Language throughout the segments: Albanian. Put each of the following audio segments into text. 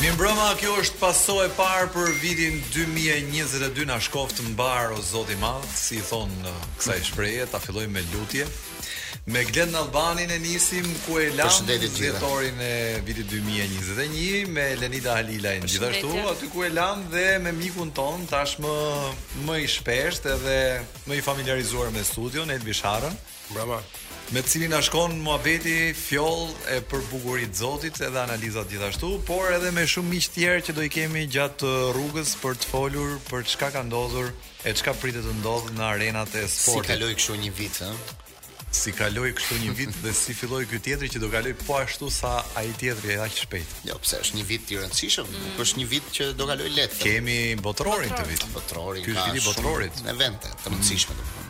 Mirëmbrëma, kjo është paso e parë për vitin 2022 na shkoftë mbarë o Zot i Madh, si i thonë uh, kësaj shpreje, ta fillojmë me lutje. Me Glen Albanin e nisim ku e lamë Përshëndetje të gjithëve. vjetorin e vitit 2021 me Lenida Halilajn gjithashtu Përshëndetje. aty ku e lamë dhe me mikun tonë tashmë më i shpeshtë edhe më i familiarizuar me studion Elvi Sharën. Bravo. Me të cilin na shkon muhabeti fjollë e për bukuri të Zotit edhe analizat gjithashtu, por edhe me shumë miq tjerë që do i kemi gjatë uh, rrugës për të folur për çka ka ndodhur e çka pritet të ndodhë në arenat e sportit. Si kaloi kështu një vit, ha? Si kaloi kështu një vit dhe si filloi ky tjetri që do kalojë po ashtu sa ai tjetri e aq shpejt. Jo, pse është një vit i rëndësishëm, mm. nuk është një vit që do kalojë lehtë. Kemi botërorin këtë vit. Botërorin. Ky është viti i botërorit. Evente të rëndësishme. Mm.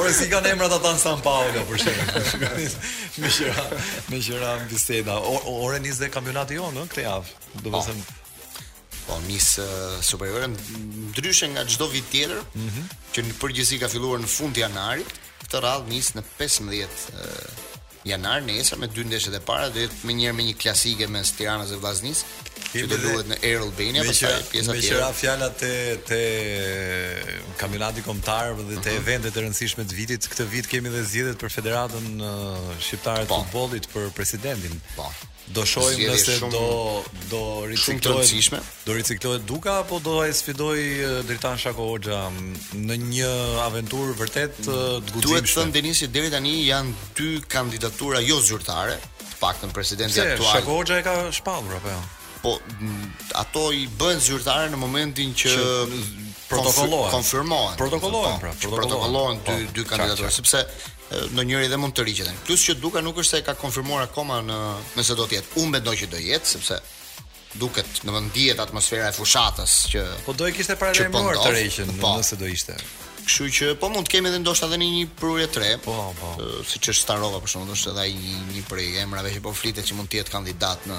Ore si i kanë emrat ata në San Paolo për shembull. Meqë ra, meqë ra biseda. Ore nis dhe kampionati jonë këtë javë. Do të them po nis superiore ndryshe nga çdo vit tjetër, mm -hmm. që në përgjithësi ka filluar në fund të janarit, këtë radhë nis në 15 Janar, nesër me dy ndeshjet e para dhe menjëherë me një klasike mes Tiranës dhe Vllaznisë, që do luhet në Air Albania, pastaj pjesa tjetër. Meqë ra fjala te te kampionati kombëtar dhe te uh mhm. -huh. eventet e rëndësishme të vitit. Këtë vit kemi dhe zgjedhjet për Federatën uh, Shqiptare të po. Futbollit për presidentin. Po. Do shohim nëse shumë, do do riciklohet. Do riciklohet Duka apo do e sfidojë Dritan Shakohoxha në një aventurë vërtet të guximshme. Duhet thënë Denisi deri tani janë dy kandidatura jo zyrtare, të paktën presidenti aktual. Se Shakohoxha e ka shpallur apo jo? Po ato i bëhen zyrtare në momentin që, që protokollohen. Konfirmohen. Protokollohen, pra, protokollohen dy po, dy kandidatura sepse ndonjëri dhe mund të tërhiqet. Plus që Duka nuk është se e ka konfirmuar akoma në nëse do të jetë. Unë mendoj që do jetë sepse duket, ndihet atmosfera e fushatës që Po do e kishte paralajmëruar po tërheqjen po. nëse do ishte. Kështu që po mund të kemi edhe ndoshta edhe një prurje të re, po, po. siç është Starova për shembull, është edhe ai një, një prej emrave që po flitet që mund të jetë kandidat në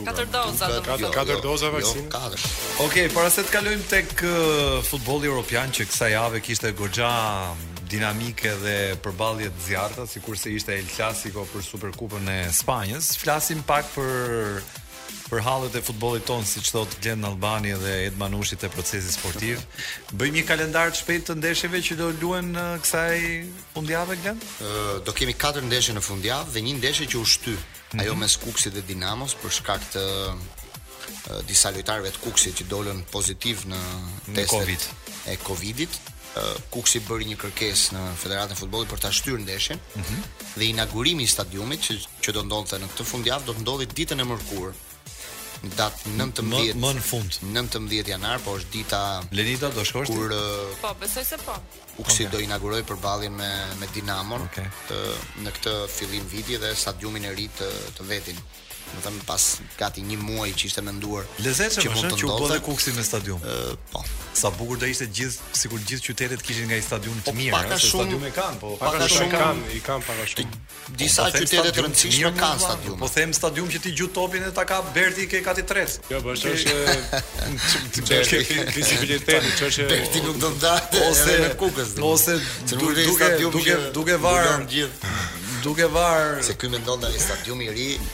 Katër doza domethënë. Katër doza vaksinë. Ok, para se të kalojmë tek futbolli europian që kësaj jave kishte goxha dinamike dhe përballje të zjarrta, sikurse ishte El Clasico për Superkupën e Spanjës, flasim pak për për hallet e futbollit tonë, siç thotë Glen Albani dhe Ed Manushi te procesi sportiv. Bëjmë një kalendar të shpejtë të ndeshjeve që do luhen kësaj fundjavë Glen? Ë do kemi katër ndeshje në fundjavë dhe një ndeshje që u shty Ajo mes Kukësit dhe Dinamos për shkak të disa lojtarëve të Kukësit që dolën pozitiv në testet e Covidit. Kuksi bëri një kërkesë në Federatën e Futbollit për ta shtyrë ndeshjen. Ëh. Mm -hmm. Dhe inaugurimi i stadiumit që që do ndodhte në këtë fundjavë do të ndodhi ditën e mërkurë në datë 19 më, më në fund 19 janar, po është dita Lenita do shkosh kur po besoj se po Kuksi do inaugurojë përballjen me me Dinamon, okay, të, në këtë fillim viti dhe stadiumin e ri të, të vetin. Domethënë pas gati një muaji që ishte menduar. Lezetshëm që mund të ndodhte. Që u Kuksi me stadium. Ë, po. Sa bukur do ishte gjithë, sikur gjithë qytetet kishin nga një stadium të po, mirë, ëh, se stadium e kanë, po. Pak a shumë kanë, i kanë pak a shumë. Disa qytete të rëndësishme kanë stadiume. Po them stadium që ti gjut topin dhe ta ka Berti ke kati tretë. Jo, po është është çështje fizibiliteti, çështje Berti nuk do ndahet ose në Kukës. Ose duke duke duke varë gjithë. Duke varë se ky mendon tani stadiumi i ri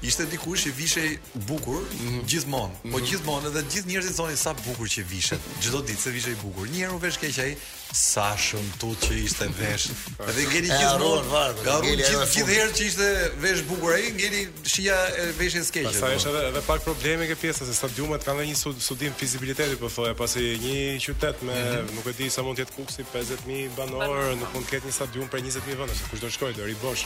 Ishte dikush që vishej bukur mm -hmm. gjithmonë, mm -hmm. po mhm. gjithmonë edhe gjithë njerëzit thonin sa bukur që vishet. Çdo ditë se vishej bukur. Një herë u vesh keq ai sa shëmtut që ishte vesh. Edhe ngeli gjithmonë. Harru gjithë gjithë herë që ishte vesh bukur ai, ngeli shija e veshjes së keqe. Pastaj është edhe edhe pak probleme kjo pjesa se stadiumet kanë një studim fizibiliteti po thoja, pasi një qytet me mm -hmm. nuk e di sa mund të jetë Kuksi 50000 banorë, nuk mund të ketë një stadium për 20000 vendesh, kush do shkojë do rri bosh.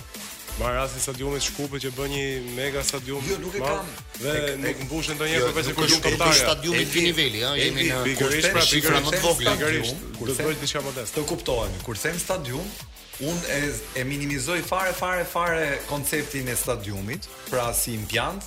Marr rastin stadiumit Shkupit që bënë një mega stadium. Jo, nuk e kam. Dhe e, nuk mbushet ndonjëherë jo, përveç kur lun kombëtarja. Është stadiumi i nivelit, ëh, jemi në pikërisht pra shifra më të vogla. Pikërisht, kur të bëj diçka modest. Të kuptohemi, kur them stadium, unë e minimizoj fare fare fare konceptin e stadiumit, pra si impiant,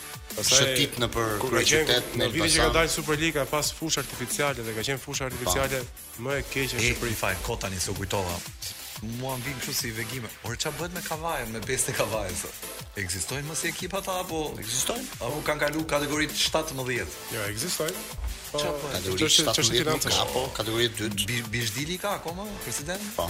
shëtit nëpër kryeqytet në Elbasan. Vitin që ka dalë Superliga ka pas fushë artificiale dhe ka qenë fushë artificiale më e keqe në Shqipëri. Fare kot tani s'u kujtova. Mua më vijnë kështu si vegime. Por ça bëhet me Kavajën, me Besën e Kavajës? Ekzistojnë më si ekip ata apo ekzistojnë? Apo kanë kalu kategori 17? Jo, ekzistojnë. Po, kategori 17 nuk ka, po kategori 2. Bizhdili ka akoma president? Po.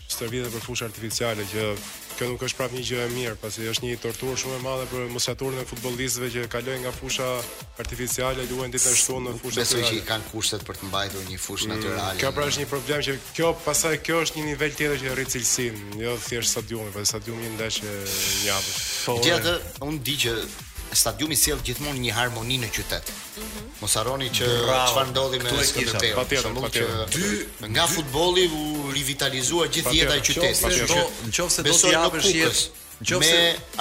Stërvitet në fushë artificiale që kjo nuk është prapë një gjë e mirë, pasi është një torturë shumë e madhe për muskulaturën e futbollistëve që kalojnë nga fusha artificiale, luajnë ditën e shtunë në fushë natyrale. Besoj që kanë kushtet për të mbajtur një fushë mm, natyrale. Kjo pra është një problem që kjo pasaj kjo është një nivel tjetër që rrit cilësinë, jo thjesht stadiumi, pasi stadiumi një ndeshje në javë. Po. Gjithatë, unë di që stadiumi sjell gjithmonë një harmoni në qytet. Mm -hmm. Mos harroni që çfarë ndodhi me Skënderbeun, për shembull që dy nga futbolli u rivitalizua gjithë jeta e qytetit. Nëse do, nëse do të japësh jetë me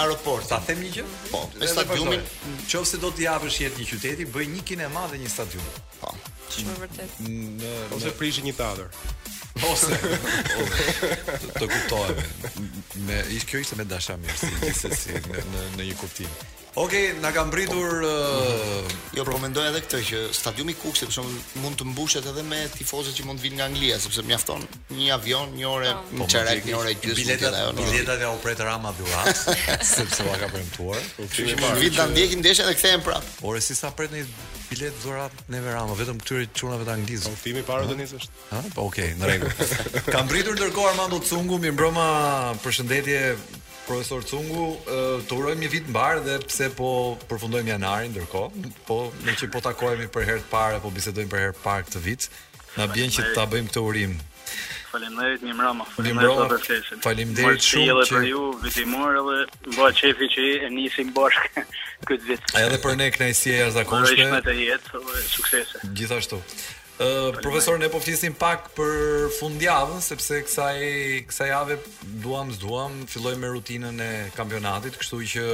aeroport. Ta them një gjë? Po, me stadiumin. Nëse do të japësh jetë një qyteti, bëj një kinema dhe një stadium. Po. Shumë vërtet. Ose prish një teatër. Ose të kuptohemi. Me ish kjo ishte me dashamirësi, gjithsesi në në një kuptim. Ok, na ka mbritur Jo, por mendoj edhe këtë që stadiumi i Kukësit për shembull mund të mbushet edhe me tifozët që mund të vinë nga Anglia, sepse mjafton një avion, një orë, po. e po, çerek, një orë gjysmë. Biletat, ajo, biletat jua pret Rama dhuratë, sepse ua ka premtuar. Po, kështu që mund të vinë ta ndjekin ndeshjen dhe kthehen prapë. Ore si s'na pret një biletë dhuratë neve Rama, vetëm këtyre çunave të Anglisë. Po, kthimi para do nisësh. Ha, po okay, në rregull. Ka mbërritur ndërkohë Armando Cungu, mirëmbrëma, përshëndetje profesor Cungu, të urojmë një vit të mbarë dhe pse po përfundojmë janarin ndërkohë, po meqë po takohemi për herë të parë, po bisedojmë për herë të parë këtë vit, na bie që ta bëjmë këtë urim. Faleminderit mirëmbrëma. Faleminderit për ftesën. Faleminderit shumë edhe për ju vit i mbarë edhe m'u ba qejfi që e nisim bashkë këtë vit. Edhe për ne kënaqësi e jashtëzakonshme. Ju uroj të jetë suksese. Gjithashtu. Uh, profesor, ne po flisnim pak për fundjavën, sepse kësaj, kësaj jave duam s'duam, fillojmë me rutinën e kampionatit, kështu që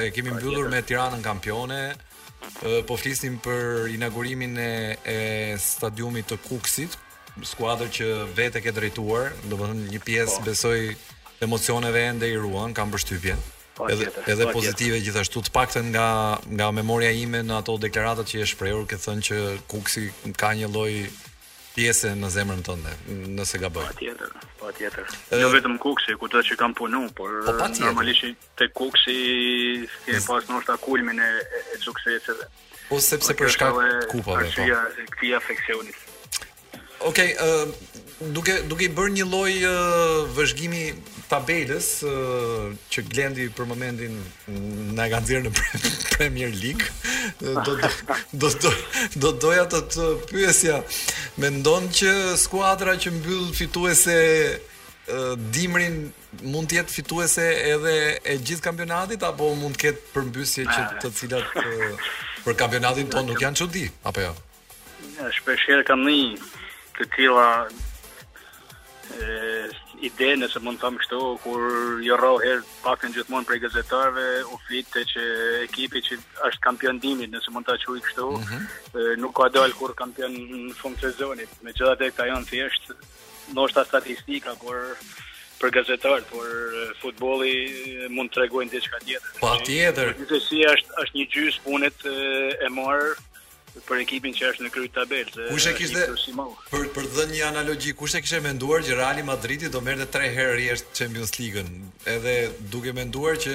e kemi po, mbyllur me Tiranën kampione, uh, po flisnim për inaugurimin e, e stadiumit të Kukësit, skuadër që vetë e ke drejtuar, domethënë një pjesë po. besoj emocioneve ende i ruan, kam përshtypjen. Edhe edhe pozitive gjithashtu të paktën nga nga memoria ime në ato deklaratat që je shprehur ke thënë që Kukësi ka një lloj pjese në zemrën tënde, nëse s'gaboj. Patjetër, patjetër. Jo vetëm Kukësi, kudo që kam punu, por po, normalisht te Kukësi ke pas ndoshta kulmin e, e sukseseve. Po sepse për shkak të kupave. Po. Arsyeja e këtij afeksionit. Okej, okay, uh, duke duke i bërë një lloj uh, vëzhgimi tabelës uh, që Glendi për momentin na e ka nxjerrë në Premier League, do do do do, do doja të të pyesja, mendon që skuadra që mbyll fituese uh, dimrin mund të jetë fituese edhe e gjithë kampionatit apo mund të ketë përmbysje që të cilat uh, për kampionatin tonë nuk janë çudi, apo jo? Ja? Shpesh herë kam ndi të tilla ide nëse mund të them kështu, kur jo rrallë herë të paktën gjithmonë prej gazetarëve u flitte që ekipi që është kampion dimri, nëse mund ta quaj kështu, mm -hmm. nuk ka dalë kurrë kampion në fund të sezonit. Megjithatë këto janë thjesht ndoshta statistika, por për gazetarët, por futbolli mund të tregojë diçka tjetër. Patjetër. Gjithsesi është është një gjys pune e marrë për ekipin që është në krye tabelë se kush e kishte për për të dhënë një analogji kush e kishte menduar që Real Madridi do merrte 3 herë rresht Champions League-ën edhe duke menduar që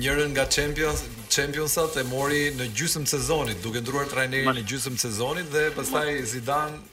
njërën nga Champions Championsat e mori në gjysëm sezonit duke ndruar trajnerin në gjysmë sezonit dhe pastaj Zidane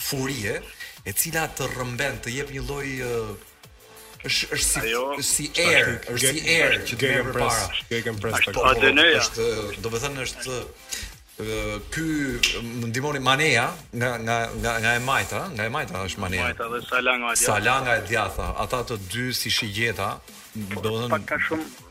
furie, e cila të rrëmben, të jep një lloj është është si Ajo, si erë, është si erë që të merr para. Gegen press. Është po Adeneja. Është, domethënë është ky më ndihmoni Maneja nga nga nga nga e majta, nga e majta është Maneja. Majta dhe Salah nga e djathta. Salah nga e djathta, ata të dy si shigjeta, domethënë pak a shumë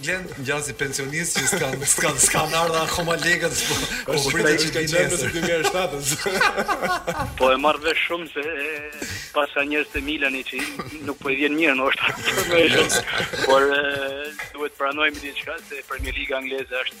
Glen ngjan si pensionist që s'kan s'kan s'kan ardhur akoma lekët. Po pritet që të jetë në 2007. Po e marr vesh shumë se paska njerëz të Milanit që nuk po i vjen mirë ndoshta. Por duhet pranojmë diçka se Premier Liga angleze është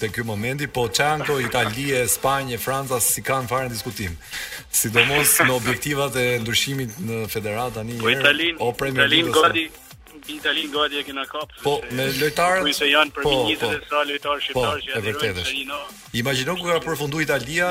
te ky momenti, po çan këto Itali e Spanjë e Franca s'i kanë fare diskutim. Sidomos me objektivat e ndryshimit në federatë tani po, Italin, o Premier League. Italin gati Italin gati e kena kap. Po me lojtarët që janë për po, po, sa lojtarë po, shqiptarë që janë. Po, e vërtetë. Imagjino ku ka përfunduar Italia.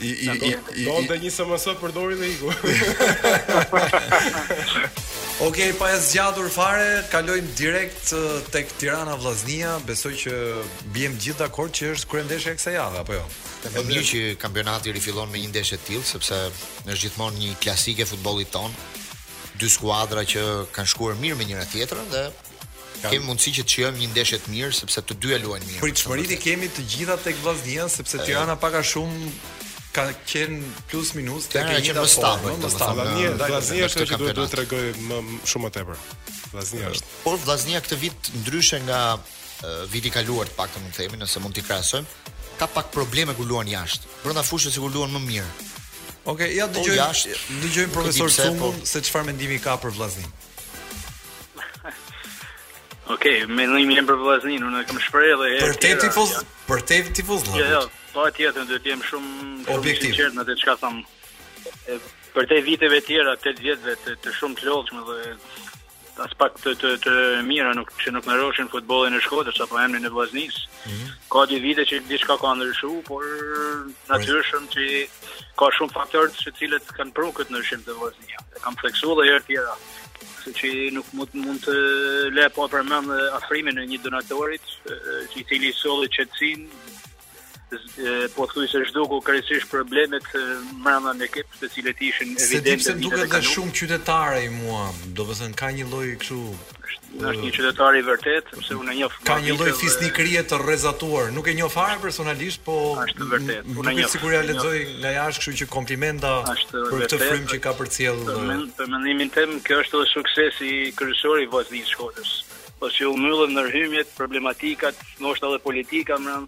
I i i i. Do të një SMS përdori dhe iku. Okej, pa e zgjatur fare, kalojmë direkt tek Tirana Vllaznia, besoj që biem gjithë dakord që është kryendeshja e kësaj jave apo jo. Është mirë që kampionati rifillon me një ndeshje të tillë sepse është gjithmonë një klasike e futbollit tonë. Dy skuadra që kanë shkuar mirë me njëra tjetrën dhe Kemi mundësi që të shijojmë një ndeshje të mirë sepse të dyja luajnë mirë. Pritshmëritë i kemi të gjitha tek Vllaznia sepse Tirana pak a shumë ka qenë plus minus tek e njëjta formë, më stabil. Vllaznia, Vllaznia është që duhet të tregojë më shumë më tepër. Vllaznia është. Por Vllaznia këtë vit ndryshe nga viti i kaluar të paktën mund të themi nëse mund t'i krahasojmë, ka pak probleme kur luan jashtë. Brenda fushës sikur luan më mirë. Okej, okay, ja po, dëgjoj. Dëgjojmë profesor Sumun po. se çfarë mendimi ka për Vllazninë. Okej, okay, mendimin për Vllazninë, unë e kam shpreh dhe e... Për te tifoz, ja. për te tifoz, lëvë. Jo, jo, pa tjetën, do t'jem shumë, shumë Objektiv. sinqert në atë çka tham. Përtej viteve tjera, tetë vjetëve, të, të shumë të lodhshme dhe aspak të, të, të mira nuk, që nuk nderoshin futbollin e Shkodrës apo emnin e Vllaznisë. Mm -hmm. Ka dy vite që diçka ka ndryshu, por natyrshëm që ka shumë faktorë të cilët kanë pru këtë ndryshim te Vllaznia. E kam theksu dhe herë tjera, se s'që nuk mund, mund të lë pa pa përmend afrimin e një donatorit, që i cili solli qetësinë, pothuajse zhduku tërësisht problemet mrena në ekip, të cilët ishin evidente. Se di pse duket dhe shumë qytetare i mua, domethënë ka një lloj kështu Është është një qytetar i vërtet, sepse unë e njoh. Ka një lloj fisnikërie të rrezatuar. Nuk e njoh fare personalisht, po është vërtet. Unë e njoh. Sigurisht ja lexoj nga jashtë, kështu që komplimente për këtë frymë që ka përcjell. Për mendimin tim, kjo është edhe suksesi kryesor i Vllaznisë Shkodrës. Po si u mbyllën ndërhyrjet, problematikat, ndoshta edhe politika më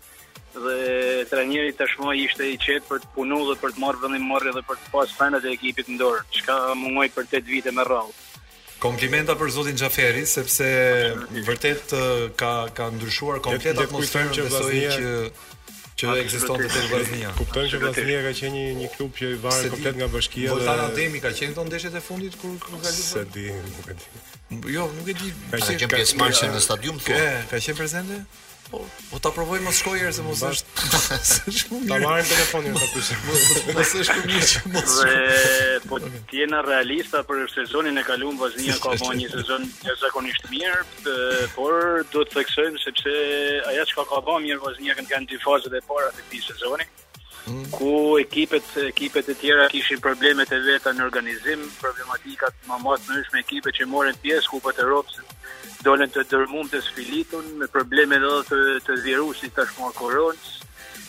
dhe trajneri tashmë ishte i qetë për të punuar dhe për të marrë vendimmarrje dhe për të pas frenat e ekipit në dorë, çka mungoi për 8 vite me radhë. Komplimente për zotin Xhaferri sepse vërtet ka ka ndryshuar komplet atmosferën që besoj që që ekziston te Vllaznia. Kupton që Vllaznia ka qenë një një klub që varej komplet nga bashkia. Voltana Ademi ka qenë këto ndeshjet e fundit kur kur ka luajtur. S'e di, nuk e di. Jo, nuk e di. Ka qenë pjesëmarrëse në stadium thua. Ka qenë prezente? Po, po ta provoj mos shkoj herë se mos është. Ta marrim telefonin ta pyesim. Mos është shumë mirë që mos. Dhe po të jena realista për sezonin e kalun Vllaznia ka ba një sezon jashtëzakonisht mirë, por duhet të theksojmë sepse ajo çka ka ba mirë Vllaznia kanë kenë dy fazat e para të këtij sezoni. Hmm. Ku ekipet, ekipet e tjera kishin problemet e veta në organizim, problematikat më më të ndryshme ekipet që morën pjesë kupat e Europës dolën të dërrmum të sfilitun, me probleme dhe të, të virusit të ashtu koronës,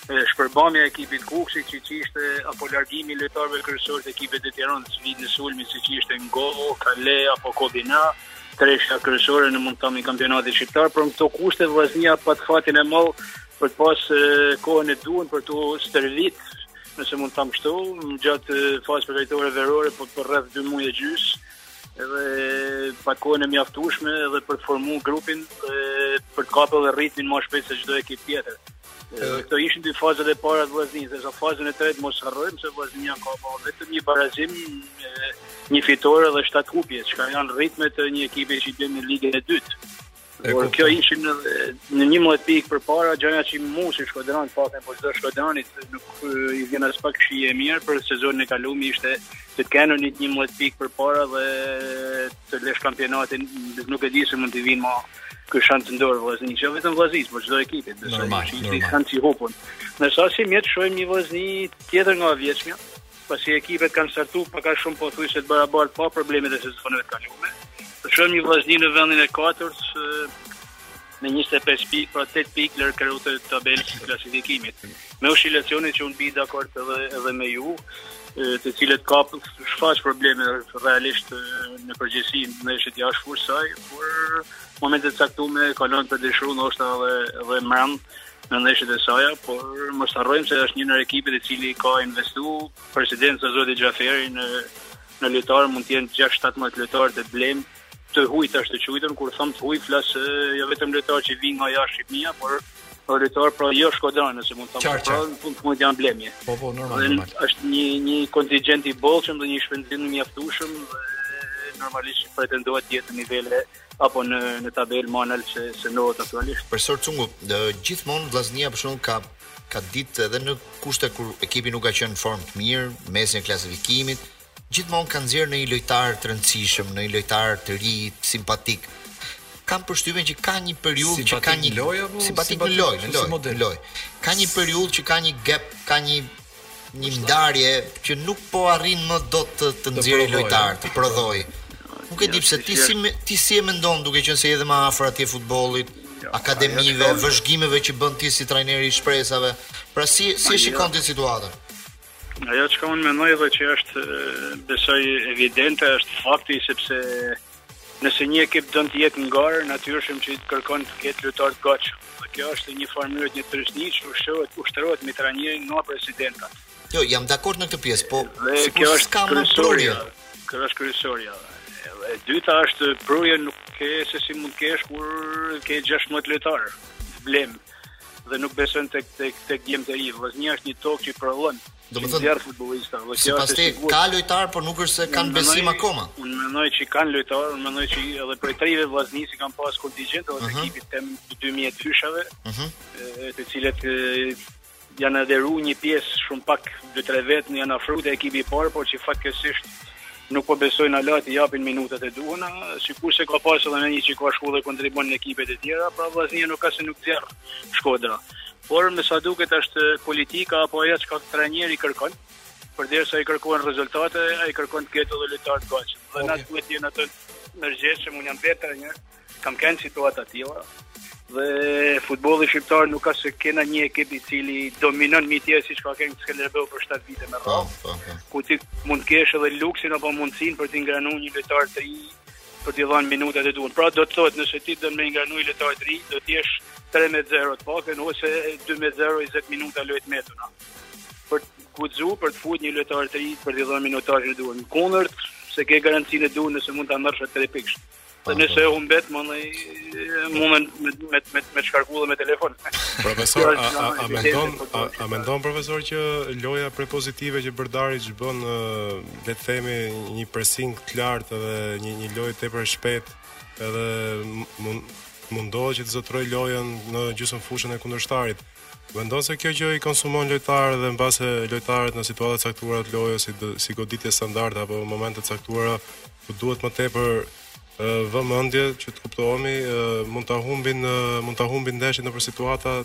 shpërbamja e ekipit Kukësi që që ishte apo largimi i lojtarëve kryesorë të ekipit të Tironës sidomos në sulmi që që ishte Ngo, Kale, apo Kobina tresha kryesore nëse mund të thamë e kampionatit shqiptar, pra në këto kushte Vllaznia pati fatin e madh për të pas kohën e duhun për t'u stërvit, nëse mund të thamë kështu, gjatë fazës përgatitore verore, po për rreth dy muj e gjys, edhe pat kohën e mjaftushme edhe për të formu grupin, për të kapë edhe ritmin ma shpejt se çdo ekip tjetër. Këto ishin dy fazat e para të Vllaznisë, ndërsa fazën e tretë mos harrojmë, se Vllaznia ka pas vetëm një barazim, një fitore dhe shtatë humbje, çka janë ritme të një ekipi që bie në ligën e dytë. Por kjo ishim një, njëmbëdhjetë pikë përpara, gjëja që mu si shkodran, të paktën po çdo shkodranit, nuk i vjen aspak shije e mirë, për sezonin e kalum ishte të kesh njëmbëdhjetë pikë përpara dhe të lësh kampionatin, nuk e di se mund t'i vijë ma ky shans në dorë Vllaznisë, që jo vetëm Vllaznisë, por çdo ekipit, dhe normal, normal. shans i hupun. Ndërsa sivjet, shohim një Vllazni tjetër nga vjeqmja, Pasi ekipet kanë startu pak a shumë pothuajse të barabartë pa problemet e sezoneve të kalume, e shohim një Vllazni në vendin e katërt me 25 pikë, pra 8 pikë larg kreut të tabelës të klasifikimit. Me oshilacionet që unë bi dakord edhe, edhe me ju, të cilat ka shfaq probleme realisht në përgjithësi në ndeshjet jashtë fushe, por momente të caktume ka lanë për të dëshiru në ndeshje edhe, edhe mbrenda, në ndeshjet e saja, por mos harrojmë se është një ndër ekipet i cili ka investuar presidenti zoti Xhaferi në në lojtarë mund të jenë 16-17 lojtarë të blemë të huaj tash të quajtur kur thom të huaj flas jo vetëm lojtarë që vijnë nga jashtë Shqipërie, por po lojtarë pra jo shkodranë nëse mund të thom pra në fund të mund janë blemje. Po po normal. normal. Është një një kontingjent i bollshëm dhe një shpenzim i mjaftueshëm normalisht pretendohet të jetë në nivele apo në në tabelë më nalt se se ndodhet aktualisht. Profesor Cungu, gjithmonë Vllaznia për shembull ka ka ditë, edhe në kushte kur ekipi nuk ka qenë në formë të mirë, në mesin e klasifikimit, gjithmonë ka nxjerrë ndonjë lojtar të rëndësishëm, ndonjë lojtar të ri, simpatik. Kam përshtypjen që ka një periudhë që ka një lojë apo simpatik në lojë, në lojë, në lojë. Ka një periudhë që ka një gap, ka një Një ndarje që nuk po arrin më dot të të nxjerrë lojtarë, të prodhojë. Nuk e di pse ti si ti si e mendon duke qenë se je edhe më afër atij futbollit, jo, akademive, vëzhgimeve që bën ti si trajneri i shpresave. Pra si si e shikon ti situatën? Ajo çka unë mendoj dhe që është besoj evidente është fakti sepse Nëse një ekip don të jetë në garë, natyrshëm që kërkon të ketë lojtarë të gatshëm. Dhe kjo është në një farë mënyre një trysni që ushtrohet, ushtrohet mbi trajnerin nga presidenti. Jo, jam dakord në këtë pjesë, po sikur s'ka më prurje. Kjo është kryesorja. E dyta është prurje nuk ke se si mund të kesh kur ke 16 lojtarë të blemë dhe nuk beson tek tek tek djemtë e rinj. Vllaznia është një tokë që prodhon Domethënë, futbollista, dhe kjo është e sigurt. Ka lojtar, por nuk është se kanë besim akoma. Unë mendoj që kanë lojtar, unë mendoj që edhe prej trevave Vllaznisë kanë pas kontingjent edhe uh -huh. ekipit tem 2000 dyshave, ëh, uh -huh. të cilët janë adheru një pjesë shumë pak 2-3 vetë në janë afru të ekipi i parë, por që fatkeqësisht nuk po besojnë ala të japin minutat e duhuna, sikurse ka pasë edhe ndonjë që ka shku dhe kontribon në ekipet e tjera, pra Vllaznia nuk asht se nuk nxjerr Shkodra. Por me sa duket është politika apo ajo çka trajneri kërkon, përderisa i kërkojnë rezultate, ai kërkon të ketë edhe lojtarë të gatshëm. Dhe na duhet të jena të ndërgjegjshëm, unë jam vetë trajner, kam kanë në situata të tilla. Dhe futbolli shqiptar nuk asht se kena një ekip i cili dominon mbi tjerët siç ka kanë Skënderbeu për 7 vite me radhë. Po, po, po. Ku ti mund të kesh edhe luksin apo mundësinë për të ingranuar një lojtar të ri për t'i dhënë minutat e duhur. Pra do të thotë nëse ti don me ingranu një lojtar të ri, do të jesh 3-0 të paktën ose 2-0 20 minuta lojë të mbetura. Për të guxu për të fut një lojtar të ri për t'i dhënë minutazhin e duhur. Në kundërt, s'e ke garancinë e duhur nëse mund ta marrësh atë 3 pikësh. Dhe nëse e humbet, mundën me, me, me, me shkarku dhe me telefon. Profesor, a, a, a, mendon, a, a mendon, profesor, që loja propozitive që Brdariç që bënë le të themi një pressing të lartë edhe një një lojë tepër e shpejtë, edhe mund mundohet që të zotërojë lojën në gjysmë fushën e kundërshtarit. Mendon se kjo gjë i konsumon lojtarët dhe mbase lojtarët në situata të caktuara të lojës si si goditje standarde apo momente të caktuara ku duhet më tepër vëmendje që të kuptohemi mund ta humbin mund ta humbin ndeshjen nëpër situata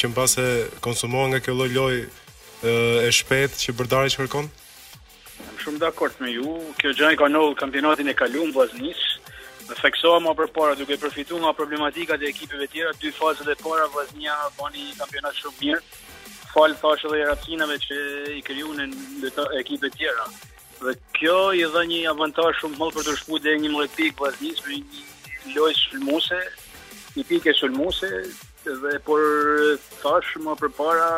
që mbase konsumohen nga kjo lloj lojë e shpejtë që Bërdariç kërkon? Jam shumë dakord me ju. Kjo gjë i ka ndodhur kampionatin e kaluar Vllaznisë. E theksova më përpara duke përfituar nga problematikat e ekipeve tjera, dy fazat e para Vllaznia bani një kampionat shumë mirë, falë thashë edhe hapësinave që i krijuan ekipet tjera. Dhe kjo i dha një avantazh shumë të madh për t'u shpu deri 11 pikë Vllaznisë me një lojë sulmuese, një pikë sulmuese, Dhe po thashë më përpara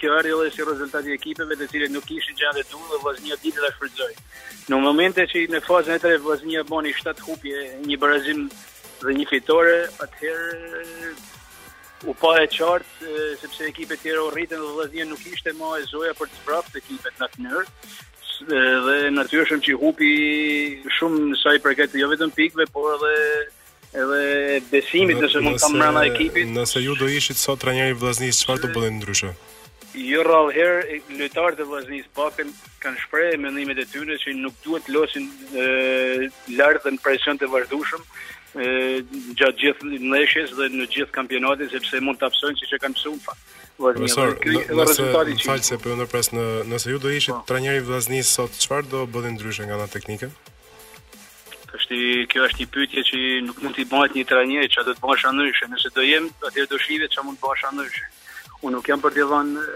kjo ardhi edhe si rezultat i ekipeve të cilat nuk kishin gjendje të duhur dhe Vllaznia diti ta shfrytëzojë. Në momentin që në fazën e tretë Vllaznia bani 7 hupje, një barazim dhe një fitore, atëherë u pa e qartë sepse ekipet tjera u rritën dhe Vllaznia nuk ishte më e zoja për të zbrapsë ekipet në atë mënyrë dhe natyrshëm që hupi shumë sa i përket jo vetëm pikëve, por edhe edhe besimit nëse mund të them brenda ekipit. Nëse ju do ishit sot trajneri i Vllaznisë, çfarë do bënit ndryshe? Jo rrallë herë, lojtarët e Vllaznisë të paktën kanë shprehë mendimet e tyre që nuk duhet të losin lart dhe në presion të vazhdueshëm gjatë gjithë ndeshjes dhe në gjithë kampionatin sepse mund të pësojnë siç e kanë pësuar fa. Profesor, më fal se po ndërpres, në nëse ju do ishit trajneri i Vllaznisë sot, çfarë do bënit ndryshe nga ana teknike? Është kjo është një pyetje që nuk mund t'i bëhet një trajneri, çfarë do të bëja ndryshe, nëse do jem, atëherë do shihet çfarë mund të bëj ndryshe. Unë nuk jam për të dhënë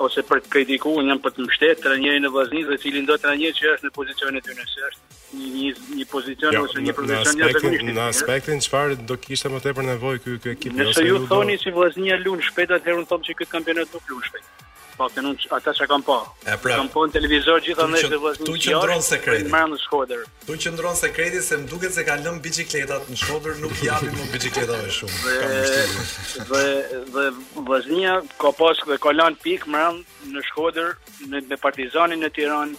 ose për të kritiku, unë jam për të mbështetë trajnerin e Vllaznisë dhe cilindo trajner që është në pozicionin e tij sepse është një, një, një pozicion jo, ose një profesion i vështirë. Në aspektin çfarë do kishte më tepër nevojë ky ekip. Nëse ju thoni që Vllaznia lun shpejt, atëherë unë thomë që këtë kampionat nuk lun shpejt. Po që nuk ata çka kanë pa. E pra. Kanë pa në televizor gjithandaj se Vllaznia. Ku qëndron sekreti. Më në Shkodër. Ku qëndron sekreti se më duket se kanë lënë biçikletat në Shkodër, nuk i japin më biçikletave shumë. Dhe dhe dhe Vllaznia ka pas dhe ka lënë pik më në Shkodër në me Partizanin në Tiranë.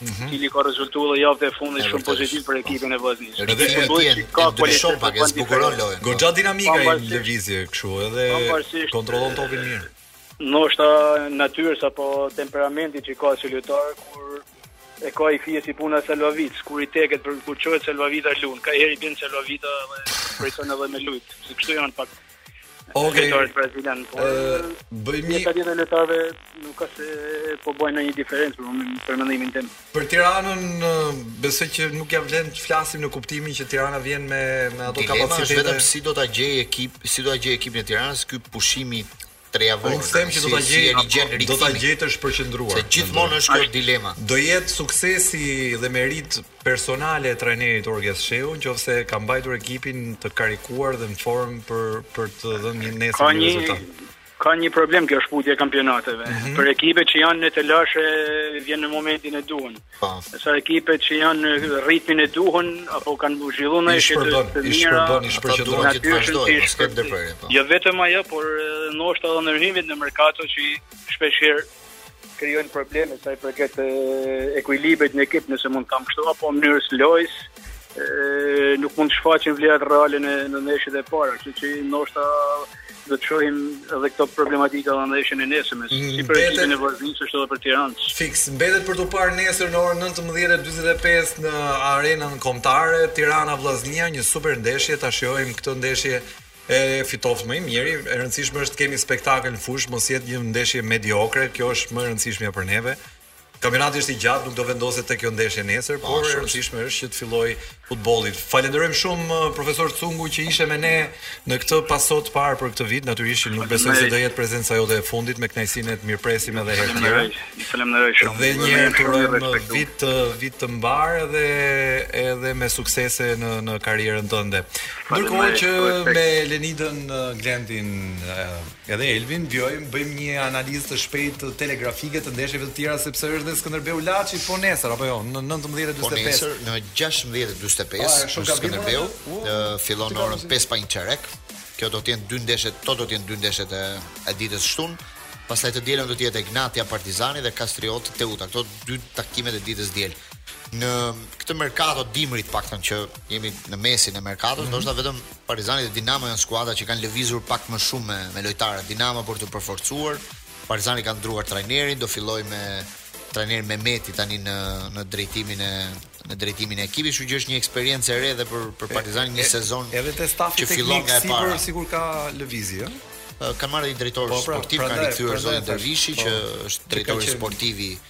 Mhm. I cili ka rezultuar në javët e fundit shumë pozitiv për ekipin e Vllaznisë. Edhe e tjen, ka kualitet pak e zbukuron lojën. Goxha dinamik në lëvizje kështu edhe kontrollon topin mirë. Ndoshta natyrës apo temperamentit që ka si lojtar kur e ka një fije si puna Selvavic, kur i teket për kur çohet Selvavita lun, ka herë i bën Selvavita dhe priton edhe me lujt. Se kështu janë pak Ok. Lojtarët brazilian po. Bëj një tani në lojtarëve nuk ka se po bëjnë ndonjë diferencë për momentin për mendimin tim. Për Tiranën besoj që nuk ja vlen të flasim në kuptimin që Tirana vjen me me ato kapacitete. Dilema është vetëm si do ta gjejë ekip, si do ta gjej ekipin e Tiranës ky pushimi tre javë. Unë them që do ta gjejë rigjën Do ta gjejë të shpërqendruar. Se gjithmonë është kjo dilema. Do jetë suksesi dhe meritë personale e trajnerit Orges Shehi në qoftë se ka mbajtur ekipin të karikuar dhe në formë për për të dhënë një nesër një rezultat. Ka një problem kjo shkëputje e kampionateve. Mm -hmm. Për ekipe që janë në telashe vjen në momentin e duhur. Po. Sa ekipe që janë në ritmin e duhur apo kanë zhvilluar ndeshje të mira, i shpërbën, i shpërqendron që të vazhdojë, të shkojë ndërprerje. Po. Jo vetëm ajo, por ndoshta edhe ndërhyrjet në merkato që shpeshherë krijojnë probleme sa i përket ekuilibrit në ekip nëse mund ta them kështu apo mënyrës lojës nuk mund të shfaqin vlerat reale në në ndeshjet e para, kështu që ndoshta do të shohim edhe këto problematika në ndeshjen e nesërme, si mm, për ekipin e Vllaznisë ashtu edhe për Tiranën. Fiks, mbetet për të parë nesër në orën 19:45 në Arenën Kombëtare Tirana Vllaznia, një super ndeshje, ta shijojmë këtë ndeshje E fitoftë më i miri, e rëndësishme është të kemi spektakël në fushë, mos jetë një ndeshje mediokre, kjo është më e rëndësishmja për neve. Kampionati është i gjatë, nuk do vendoset tek kjo ndeshje nesër, por e rëndësishme është që të fillojë futbolli. Falenderojmë shumë uh, profesor Cungu që ishe me ne në këtë paso të parë për këtë vit, natyrisht që nuk besoj se do jetë prezenca jote e fundit me kënaqësi ne të mirëpresim edhe herë tjetër. Faleminderit. Faleminderit shumë. Dhe një herë të urojmë vit të vit të mbarë dhe edhe me suksese në në karrierën tënde. Ndërkohë që me Lenidën, Glendin edhe Elvin vijojmë bëjmë një analizë të shpejtë telegrafike të ndeshjeve të tjera sepse është dhe Skënderbeu Laçi po nesër apo jo në 19:45. Po nesër në 16:45 Skënderbeu fillon në orën 5 pa një çerek. Kjo do të jenë dy ndeshje, këto do të jenë dy ndeshjet e ditës shtunë. Pastaj të dielën do të jetë Egnatia Partizani dhe Kastrioti Teuta. Këto dy takimet e ditës diel. Në këtë merkato dimrit të paktën që jemi në mesin e merkatos, mm -hmm. ndoshta vetëm Partizani dhe Dinamo janë skuadra që kanë lëvizur pak më shumë me, me lojtarët. Dinamo për t'u përforcuar, Partizani kanë ndërruar trajnerin, do fillojë me trajnerin Mehmeti tani në në drejtimin e në drejtimin e ekipit, kështu që është një eksperiencë e re edhe për për Partizanin një sezon. Edhe te stafi teknik sikur sikur ka lëvizje, ëh. Ka marrë një drejtor po, pra, sportiv, ka rikthyer zotin Dervishi po, që është drejtori sportiv. Që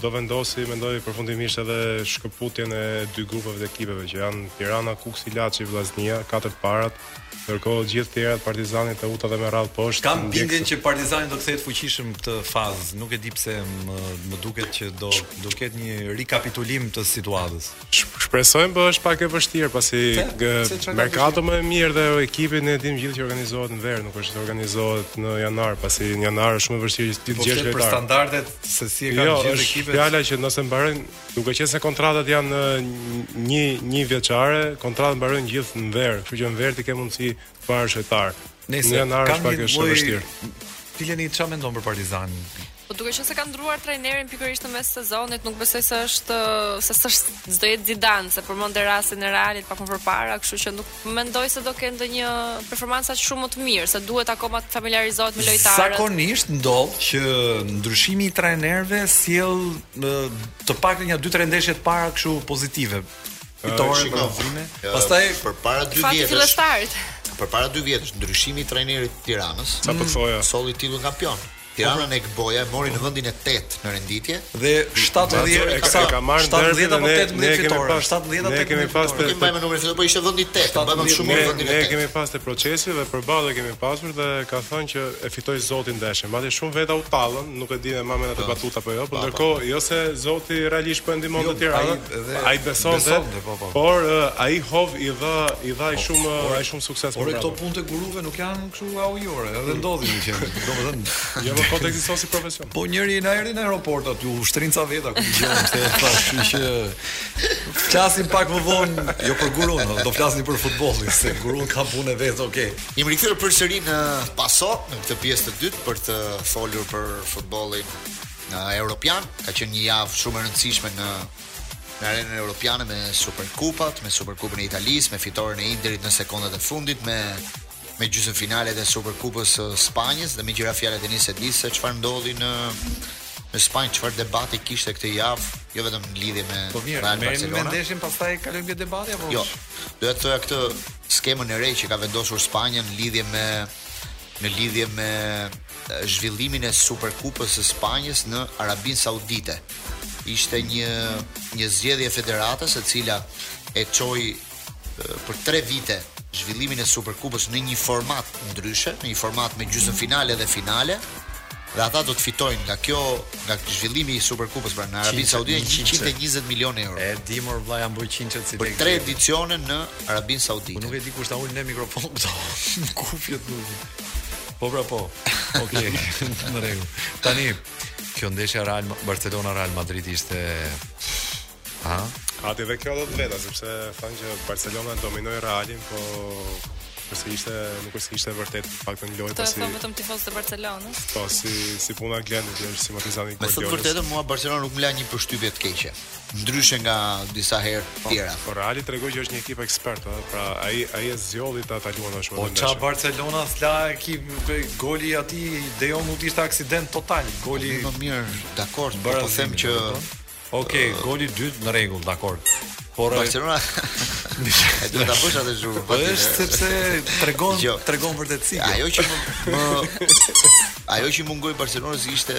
Do vendosë, mendoj, përfundimisht edhe shkëputjen e dy grupeve të ekipeve që janë Tirana, Kukësi, Laçi, Vllaznia, katër të parat. Ndërkohë gjithë tjerat Partizani, Teuta dhe me radhë poshtë. Kam bindjen që Partizani do të kthehet fuqishëm këtë fazë. Nuk e di pse më, më duket që do do ketë një rikapitulim të situatës. Shpresojmë, po është pak e vështirë pasi merkato më e mirë dhe ekipi ne e dimë të gjithë që organizohet në verë, nuk është të organizohet në janar, pasi në janar është shumë e vështirë të gjesh lojtarë. Për standardet se si e kanë jo, gjithë ekipet. Jo, është fjala që nëse mbarojnë, duke qenë se kontratat janë një njëvjeçare, kontratat mbarojnë gjithë në verë, kështu që në verë ti ke mundësi Para është hetar. Në janar është pak e vështirë. Gleni çfarë mendon për Partizanin? Po duke qenë se ka ndruar trajnerin pikërisht në mes sezonit, nuk besoj se është se s'është s'do jetë Zidane, se përmende rastin e Realit pak më përpara, kështu që nuk mendoj se do kenë ndonjë performancë aq shumë më të mirë, se duhet akoma të familiarizohet me lojtarët. Zakonisht ndodh që ndryshimi i trajnerëve sjell të paktën ja 2-3 ndeshje të para kështu pozitive. Fitore për Vine. Pastaj përpara 2 vjetësh. Fati fillestart. Përpara 2 vjetësh ndryshimi i trajnerit të Tiranës. Sa po thoja? Solli titullin kampion. Tirana Egboja e mori në vendin e 8 në renditje dhe 70 e ka ka marrë 70 apo 18 fitore, 70 apo 18 fitore. Ne kemi pas të kemi mbajmë numrin fitore, po ishte vendi 8, mbajmë shumë mirë vendin e 8. Ne kemi pas te Procesi dhe përballë e kemi pasur dhe ka thënë që e fitoi Zoti ndeshjen. Madje shumë veta u tallën, nuk e di e mban mend atë po. batuta apo jo, por ndërkohë jo se Zoti realisht po e ndihmon jo, Tiranën. Dhe ai besonte, po, po. por uh, ai hov i dha i dha i shumë uh, ai shumë sukses por këto punë të guruvë nuk janë kështu nga ujore, edhe mm. ndodhin në qenë. Domethënë, jo më po të ekziston si profesion. Po njëri na erdhi në aeroport aty u shtrinë ca veta ku dëgjon se thashë që flasim pak më vonë, jo për gurun, do flasim për futbollin, se guru ka punë vetë, okay. Jemi rikthyer përsëri në Paso në këtë pjesë të dytë për të folur për futbollin evropian, ka qenë një javë shumë e rëndësishme në në arenën europiane me Superkupat, me Superkupën e Italisë, me fitoren e Interit në sekondat e fundit, me me gjysmëfinalet e Superkupës së Spanjës dhe me Gjera fjalën tani se di se çfarë ndodhi në në Spanjë, çfarë debati kishte këtë javë, jo vetëm në lidhje me po mirë, Real Barcelona. Po mirë, ndeshjen pastaj kalojmë te debati apo? Jo. Do të thoya këtë skemën e re që ka vendosur Spanja në lidhje me në lidhje me zhvillimin e Superkupës së Spanjës në Arabinë Saudite. Ishte një një zgjedhje e federatës e cila e çoi për 3 vite zhvillimin e Superkupës në një format ndryshe, në një format me gjysmëfinale dhe finale dhe ata do të fitojnë nga kjo nga zhvillimi i Superkupës pra në Arabinë Saudite 120 milionë euro. E di mor vllai janë bërë qingjat si për tre edicione në Arabinë Saudite. Po nuk e di kush ta ul mikrofonin këto kufjet nuk. Po pra po. Okej, në rregull. Tani kjo ndeshja Real Barcelona Real Madrid ishte ha? A dëgjova ca veta sepse thonë që Barcelona dominoi Realin, po përse ishte nuk është ishte vërtet fakt në lojë pasi. Po ata vetëm tifozë të Barcelonës. Po si si puna e Glenit, që është simpatizant i Barcelonës. Me thënë të vërtetën mua Barcelona nuk më la një përshtypje të keqe. ndryshe nga disa herë po, tjera. Po Reali tregoi që është një ekip ekspert, ëh, pra ai ai e zgjodhi ta ta luan ashtu. Po ça Barcelona s'la ekip goli aty De Jong u ishte aksident total. Goli po, më mirë, dakord, po, po them që Ok, goli i dytë në rregull, dakord. Por Barcelona e do ta bësh atë zhurmë. Po është sepse tregon jo. tregon vërtetësi. Ajo që më, më ajo që i mungoi Barcelonës ishte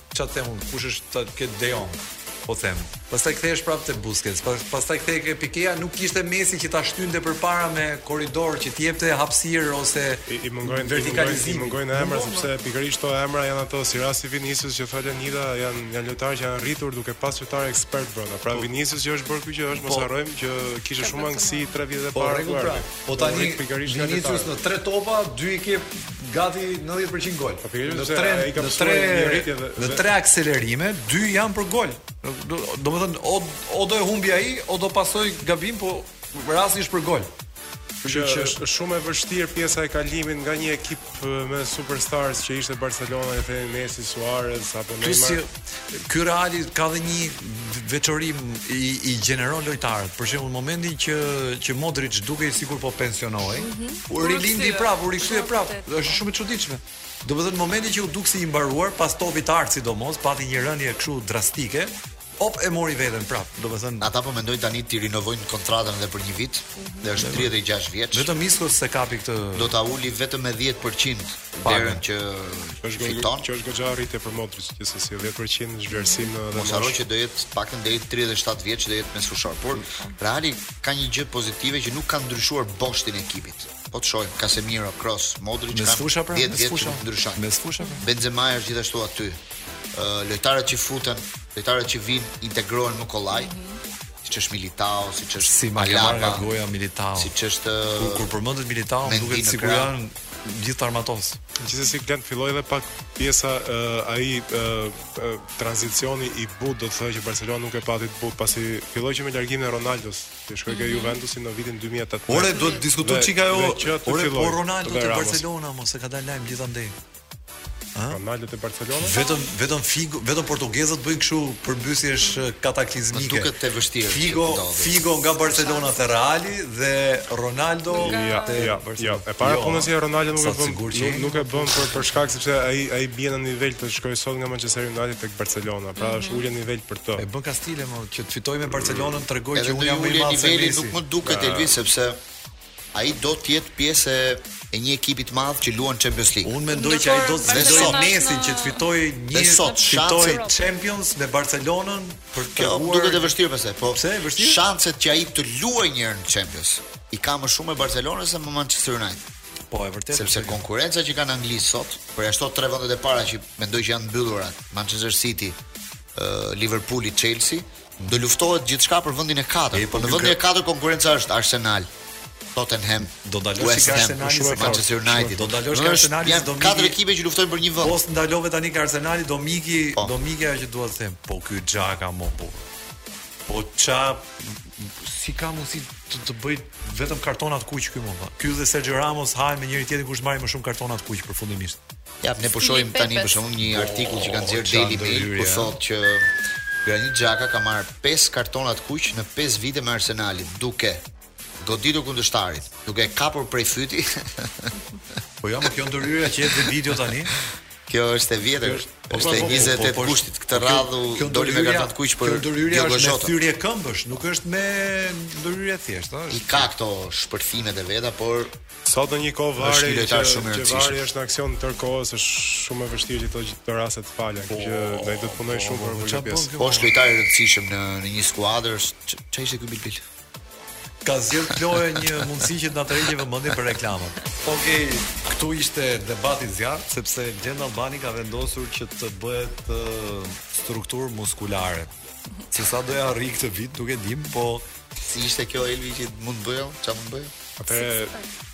Çfarë të them unë, kush është ke De Jong? Po them. Pastaj kthehesh prapë te Busquets. Pas, pastaj kthehej ke Pikea, nuk kishte Messi që ta shtynte përpara me korridor që të jepte hapësirë ose i, i mungojnë vertikalizimi. I mungojnë emra po, sepse po. pikërisht këto emra janë ato si rasti Vinicius që tha Leonidha, janë janë lojtarë që janë rritur duke pas lojtarë ekspert brenda. Pra po. Vinicius që është bërë ky që është mos harrojmë që kishte shumë mangësi 3 vjet e parë. Po, pra, po tani Vinicius në 3 topa, 2 i ke gati 90% gol. Po, në tre në tre në tre akselerime, dy janë për gol. Domethënë o o do e humbi ai, o do pasoj gabim, po rasti është për gol. Kështu që është shumë e vështirë pjesa e kalimit nga një ekip me superstars që ishte Barcelona e Messi, Suarez apo Neymar. Kështu ky Reali ka dhe një veçori i rigjeneron lojtarët. Për shembull, momentin që që Modric dukej sikur po pensionohej, mm -hmm. U rilindi prap, u rikthye prap. Dhe është shumë e çuditshme. Do të thotë momenti që u duk si i mbaruar pas topit të artë sidomos, pati një rënie kështu drastike, op e mori veten prap. Do të thonë ata po mendojnë tani t'i rinovojnë kontratën edhe për një vit, dhe është 36 mhm. vjeç. Vetëm Isco s'e kapi këtë. Do ta uli vetëm me 10% derën që fiton. Që është goxha rritje për Modric, që se si 10% zhvlerësim në dhe mos harro që do jetë të paktën deri 37 vjeç do jetë mesfushor. Por Reali Ka një gjë pozitive që nuk kanë ndryshuar boshtin e ekipit. Po të shohim Casemiro, Kroos, Modric kanë 10 pra, vjet që nuk ndryshojnë. Mesfusha. Pra. Benzema është gjithashtu aty. Ë lojtarët që futen, lojtarët që vijnë integrohen më kollaj. Mm -hmm. Siç është Militao, siç është si Alaba, nga goja Militao. Siç është kur, kur përmendet Militao, duket sikur janë gjithë armatos. Gjithsesi Glenn filloi edhe pak pjesa uh, ai uh, tranzicioni i butë do të thotë që Barcelona nuk e pati të butë pasi filloi që me largimin e Ronaldos, që shkoi ke mhm. Juventusi në vitin 2018. Ore do të diskutohet çik ajo. Ore po Ronaldo te Barcelona mos e ka dalë lajm gjithandej. Ha? Ronaldo te Barcelona? Vetëm vetëm Figo, vetëm portugezët bëjnë kështu përmbysjesh kataklizmike. Më duket të vështirë. Figo, Figo nga Barcelona te Reali dhe Ronaldo te ja, ja. Jo, e para puna që Ronaldo nuk e bën, nuk, nuk e bën për për shkak sepse ai ai bie në nivel të shkojë sot nga Manchester United tek Barcelona, pra mhm. është ulje nivel për të. E bën kastile më që të fitojë me Barcelonën, të tregojë që unë jam më i madh se Messi. Nuk më duket Elvis sepse ai do të jetë pjesë e një ekipi të madh që luan Champions League. Unë mendoj që ai do të zgjidhë Messi që të fitojë një sot fitojë Champions me Barcelonën për të luajtur. Kjo duket e vështirë pse? Po. Pse e vështirë? Shanset që ai të luajë një herë në Champions. i ka më shumë me Barcelonën se me Manchester United. Po, e vërtetë. Sepse konkurenca që ka në Angli sot, përjashto tre vendet e para që mendoj që janë të mbyllura, Manchester City, uh, Liverpool, Chelsea, do luftohet gjithçka për vendin e katërt. E, po, po në vendin e katërt konkurenca është Arsenal. Tottenham do ndalosh si Arsenal me Manchester United. Do ndalosh si Arsenali, do miku. Katër ekipe që luftojnë për një vend. Po ndalove tani ka Arsenali, do miku, po. Do miku ajo që dua të them. Po ky Xhaka mo, po. Po ça Si ka mundësi të, të bëj vetëm kartona të kuq ky mo. Ky dhe Sergio Ramos hahen me njëri tjetrin kush merr më shumë kartona të kuq përfundimisht. Ja, ne po shohim tani për Xhakën një artikull që ka nxjerr Daily Mail ku thotë që Granit Xhaka ka marrë 5 kartona të kuq në 5 vite me Arsenalin, duke goditur kundërshtarin, duke e kapur prej fyti. po jam jo, kjo ndërhyrja që jep video tani. Kjo është e vjetër. Është po, pra, e 28 po, po, kushtit. Këtë radhë doli me karton kuq. Kjo ndërhyrje është me thyrje këmbësh, nuk është më ndërhyrje thjesht, ëh. I ka këto shpërthimet e veta, por sot në një kohë VAR-i që shumë që VAR-i është në aksion ndërkohë është shumë e vështirë që të gjithë këto raste të falen, po, që ne do të punojmë shumë për këtë pjesë. Po është lojtar i rëndësishëm në në një skuadër, ç'është ky bilbil? Ka zgjedh Kloe një mundësi që të na tërheqë vëmendjen për reklamat. Okej, okay, këtu ishte debati i zjarrtë sepse Genti Albani ka vendosur që të bëhet uh, strukturë muskulare. Se sa do ia arrijë këtë vit, nuk e dim, po si ishte kjo Elvi që mund të bëjë, çfarë mund të bëjë? Atë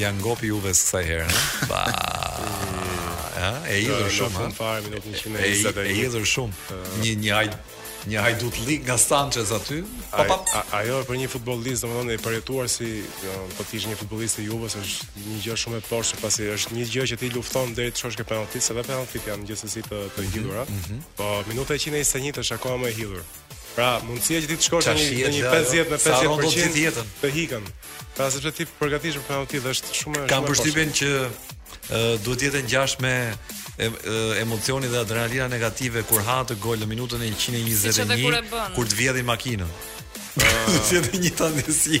Ja ngopi Juves kësaj herë, ha? Ba. Ha, e idhur shumë. Në fund fare minutin 120. E hidhur shumë. Një një haj një hajdutllëk nga Sanchez aty. Po, po. A, a, ajo për një futbollist domethënë e përjetuar si po të ishte një futbollist i Juves është një gjë shumë e poshtë pasi është një gjë që ti lufton deri të shkosh ke penalltitë, se edhe penalltitë janë gjithsesi të të hidhura. Mm -hmm. Po minuta 121 është akoma më e hidhur. Pra, mundësia që ti të shkosh në një 50 jo. me 50% të, të ikën. Pra sepse ti përgatitesh për penallti dhe është shumë Kam përshtypjen që duhet të jetë i ngjashëm emocioni dhe adrenalina negative kur ha atë gol në minutën e 121 me kur të vjedhin makinën. Duhet të jetë një tandesi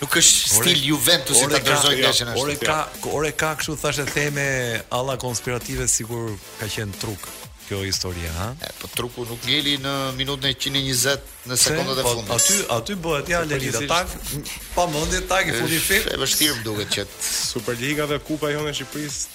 Nuk është stil i Juventusit ta dorëzojë ndeshjen ashtu. Ore ka, ore ka kështu thashetheme alla konspirative sikur ka qenë truk kjo historia, ha? E, po truku nuk ngeli në minutën e 120 në sekondat e po, fundit. Aty aty bëhet ja le lida tak, pa mendje tak i fundit fit. Është vështirë më duket që Superliga dhe Kupa jonë e Shqipërisë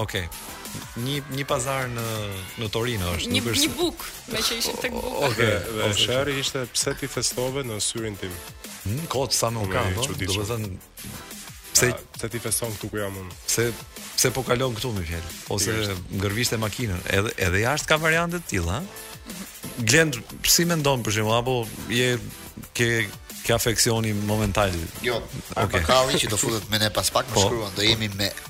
Okej. Okay. Një një pazar në në Torino është, një, nuk është. Një buk, me që ishim tek buka. Okej, okay. dhe okay. shari ishte pse ti festove në syrin tim. Hmm, kot sa më ka, po. Do të thotë pse A, pse ti feston këtu ku jam unë? Pse pse po kalon këtu me fjalë? Ose ngërvishte makinën. Edhe edhe jashtë ka variante të tilla, mhm. Glend, si mendon për shembull apo je ke ke afeksioni momental. Jo, okay. Kalli që do futet me ne pas pak më po. shkruan, do jemi me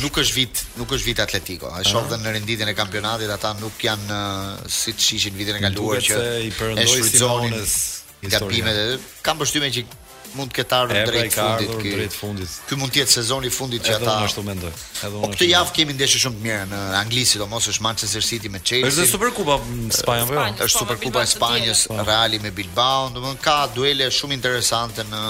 Nuk është vit, nuk është vit Atletico. E shoh dhe në renditjen e kampionatit ata nuk janë siç ishin vitin e kaluar që i perëndoi Simones gabimet e kam përshtypjen që mund të ketë ardhur pra, drejt fundit ky drejt fundit. Ky mund të jetë sezoni i fundit që ata. Edhe unë ashtu mendoj. Edhe unë. Po këtë javë kemi ndeshje shumë të mira në Angli, sidomos është Manchester City me Chelsea. Është Superkupa në Spanjë apo jo? Është po, Superkupa e Spanjës, Reali me Bilbao, domethënë ka duele shumë interesante në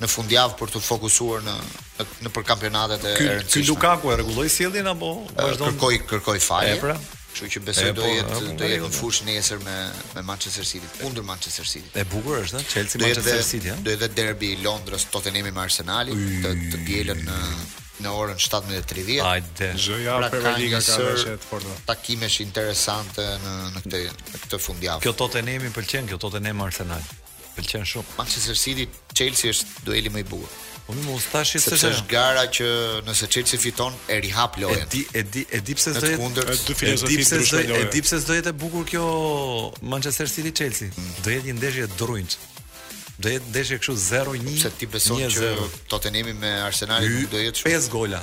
në fundjavë për t'u fokusuar në në, në për kampionatet e rëndësishme. Ky Lukaku e rregulloi sjelljen apo vazhdon? Kërkoi kërkoi falje. Pra. Kështu që besoj e, do po, jetë po, do jetë në fushë nesër me me Manchester City kundër Manchester City. E bukur është, ha? Chelsea me Manchester dhe, City, ha? Do jetë derbi i Londrës Tottenham me Arsenalin, të, të dielën në në orën 17:30. Hajde. Jo ja pra, Premier Liga ka qenë të fortë. Takimesh interesante në në këtë këtë fundjavë. Kjo Tottenham i pëlqen, kjo Tottenham Arsenal. Pëlqen shumë. Manchester City, Chelsea është dueli më i bukur. Po sidomos tash se është gara që nëse Chelsea fiton e rihap lojën. E di, e di, e di pse s'do jetë kundër dy filozofi të ndryshme lojë. E di pse s'do jetë e bukur kjo Manchester City Chelsea. Mm. Do jetë një ndeshje e drunjtë. Do jetë ndeshje kështu 0-1. Pse ti beson që Tottenham me Arsenalin do jetë 5 gola.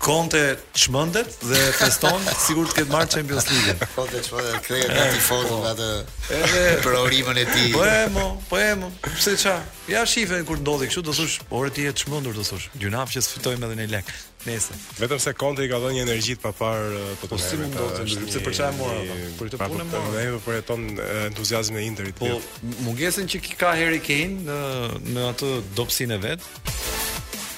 Conte çmendet dhe feston sikur të ketë marrë Champions League. Conte çmendet, kthehet nga tifozët nga të edhe për ulërimën e tij. Po e mo, po e mo. Pse ça? Ja shife kur ndodhi kështu, do thosh, ore ti je çmendur, do thosh. Gjynah që s'fitojmë edhe në lek. Nëse. Vetëm se Conte i ka dhënë një energji të papar po të merr. Po si mund të thotë, sepse për çfarë mora ato? Për këtë punë mora. Ne po përjeton entuziazmin e Interit. Po mungesën që ka Harry Kane në në atë dobësinë e vet,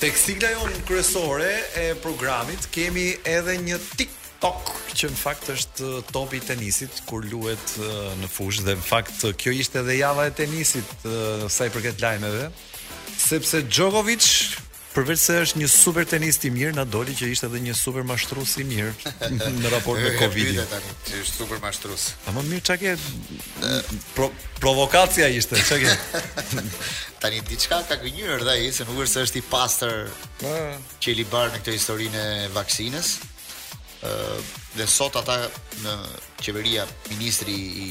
Tek sigla jonë kryesore e programit kemi edhe një TikTok që në fakt është uh, topi i tenisit kur luhet uh, në fushë dhe në fakt uh, kjo ishte edhe java e tenisit sa i përket lajmeve sepse Djokovic përveçse është një super tenist i mirë, na doli që ishte edhe një super mashtrues i mirë në raport me Covidin. Është super mashtrues. A më mirë çka ke Pro, provokacja ishte, çka ke? Tani diçka ka gënjyer dhe ai se nuk është se është i pastër po. që i bar në këtë historinë e vaksinës. edhe sot ata në qeveria ministri i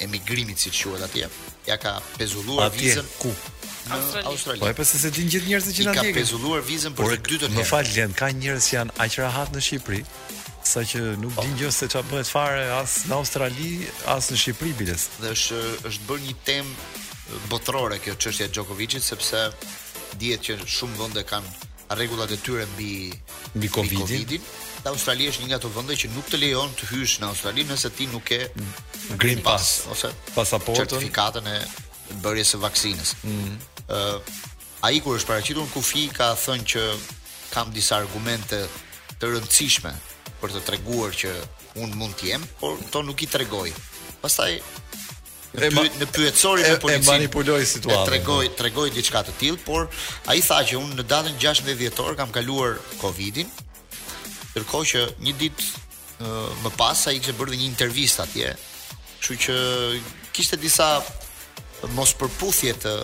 emigrimit si quhet atje, ja ka pezulluar vizën ku në Australi. Australi. Po e pse se din gjithë njerëzit që na ndjekin. Ka pezulluar vizën për të dytën herë. Më fal Len, ka njerëz që janë aq rahat në Shqipëri. sa që nuk din gjë se çfarë bëhet fare as në Australi, as në Shqipëri biles. Dhe është është bërë një temë botërore kjo çështja e Djokovicit sepse dihet që shumë vende kanë rregullat e tyre mbi mbi Covidin. Dhe Australia është një nga ato vende që nuk të lejon të hysh në Australi nëse ti nuk ke Green Pass ose pasaportën, certifikatën e bërjes së vaksinës. Ëh, mm -hmm. uh, Ai kur është paraqitur në kufi ka thënë që kam disa argumente të rëndësishme për të treguar që un mund të jem, por këto nuk i tregoi. Pastaj e ma, në pyetësorin e, me policinë e manipuloi situatën. E tregoi, tregoi diçka të tillë, por ai tha që unë në datën 16 dhjetor kam kaluar Covidin. Ndërkohë që një ditë më pas ai kishte bërë dhe një intervistë atje. Kështu që kishte disa mospërputhje të,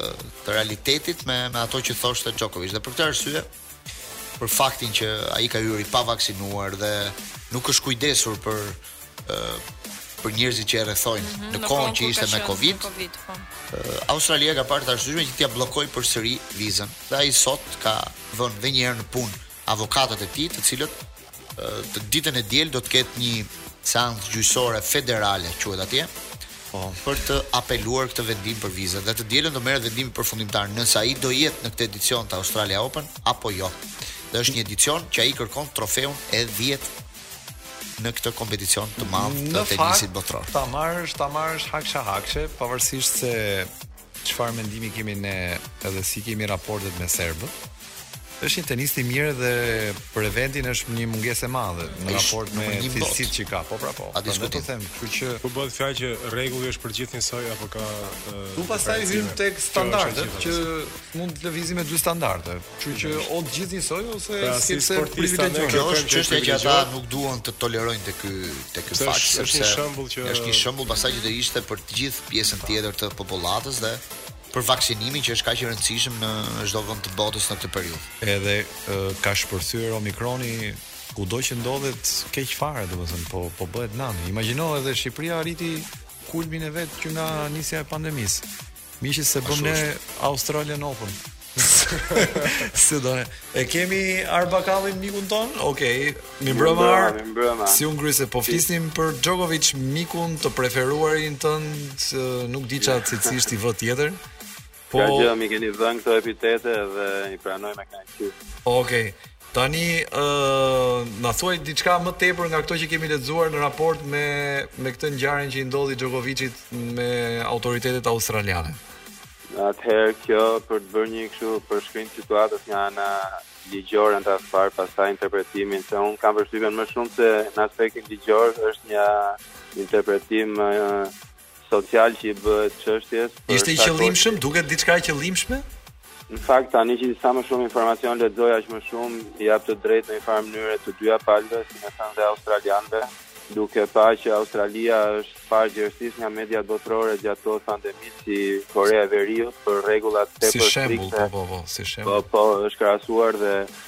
të realitetit me me ato që thoshte Djokovic dhe për këtë arsye për faktin që ai ka hyrë i pavaksinuar dhe nuk është kujdesur për ë për njerëzit që e rrethojnë mm -hmm, në kohën që ishte me Covid. Po. Australia ka parë të arsyeshme që t'ia bllokojë përsëri vizën. Dhe ai sot ka vënë edhe një herë në punë avokatët e tij, të cilët Të ditën e diel do të ketë një seancë gjyqësore federale, quhet atje, po. për të apeluar këtë vendim për vizën. Dhe të dielën do merret vendimi përfundimtar nëse ai do jetë në këtë edicion të Australia Open apo jo. Dhe është një edicion që ai kërkon trofeun e 10 në këtë kompeticion të madh të tenisit botëror. Ta marrësh, ta marrësh hakça hakçe, pavarësisht se Çfarë mendimi kemi ne edhe si kemi raportet me serbët? Është një tenist i mirë dhe për eventin është një mungesë e madhe në raport me cilësitë që ka. Po pra po. A diskutojmë të them, kështu që po bëhet fjalë që rregulli është për gjithë njësoj apo ka Këtu pastaj hyn tek standardet që mund të lëvizim me dy standarde. Kështu që o të gjithë njësoj ose pra, si pse privilegjuar. Kjo është çështja që ata nuk duan të tolerojnë te ky te ky fakt, sepse është një shembull që është një shembull pasaj që do ishte për të gjithë pjesën tjetër të popullatës dhe për vaksinimin që është kaq i rëndësishëm në çdo vend të botës në këtë periudhë. Edhe ka shpërthyer Omikroni kudo që ndodhet keq fare, domethënë po po bëhet nami. Imagjino edhe Shqipëria arriti kulmin e vet që nga nisja e pandemisë. Mishi se bëm ne Australian Open. E kemi Arb Bakallin mikun tonë? Okej. Okay. Mi mbrëma. Mi mbrëma. Si un kryse po flisnim për Djokovic mikun të preferuarin tënd, nuk di çat se si është i vë tjetër. Po Ka gjë, mi keni dhënë këto epitete dhe i pranoj me kënaqësi. Okej. Okay. Tani na thuaj diçka më tepër nga këto që kemi lexuar në raport me me këtë ngjarjen që i ndodhi Djokovicit me autoritetet australiane. Atëherë kjo për të bërë një kështu përshkrim situatës nga ana ligjore në të parë pastaj interpretimin se un kam përshtypjen më shumë se në aspektin ligjor është një interpretim social që i bëhet çështjes. Ishte i qëllimshëm, duket diçka e qëllimshme? Në fakt tani që sa më shumë informacion lexoj aq më shumë i jap të drejtë në një farë mënyre të dyja palëve, si me thënë dhe australianëve, duke pa që Australia është parë gjerësisht nga media botërore gjatë kohës së pandemisë si Korea e Veriut për rregullat tepër strikte, po po po, si shembull. Po po, është krahasuar dhe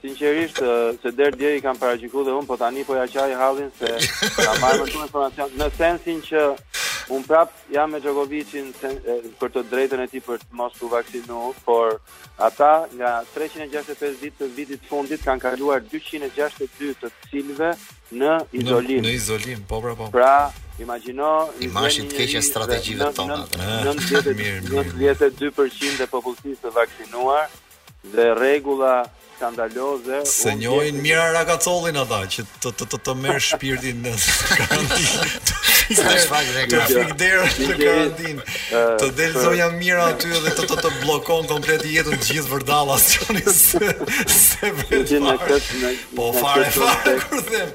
Sinqerisht, se der dje i kam paragjyku dhe unë, po tani po ja qaj hallin se kam marrë më shumë informacion, në sensin që unë prap jam me Djokovicin për të drejtën e tij për të mos u vaksinu, por ata nga 365 ditë të vitit të fundit kanë kaluar 262 të cilave në izolim. Në, në izolim, po pra po. Pra, imagjino i mashin të keqja strategjive tona. Në 92% e popullsisë të vaksinuar, dhe rregulla skandaloze. Se njohin Mira Rakacollin ata që të të të, të merr shpirtin në karantinë. Sa shfaq rregulla. Të fik derë në karantinë. Të del zonja Mira aty dhe të të të bllokon komplet jetën të gjithë vërdalla soni se se vetë. Po fare fare kur them.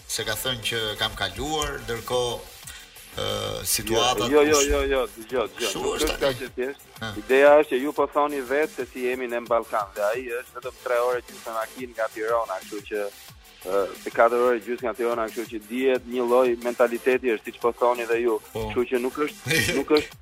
Se ka thënë që kam kaluar, ndërkohë ë situata jo, jo, jo, jo, dëgjo, dëgjo. Nuk është kaq thjesht. Ideja është që ju po thoni vetë se si jemi në Ballkan dhe ai është vetëm 3 orë e gjysmë me makinë nga Tirana, kështu që ë 4 orë e gjysmë nga Tirana, kështu që dihet një lloj mentaliteti është siç po thoni dhe ju. Po. Kështu që nuk është nuk është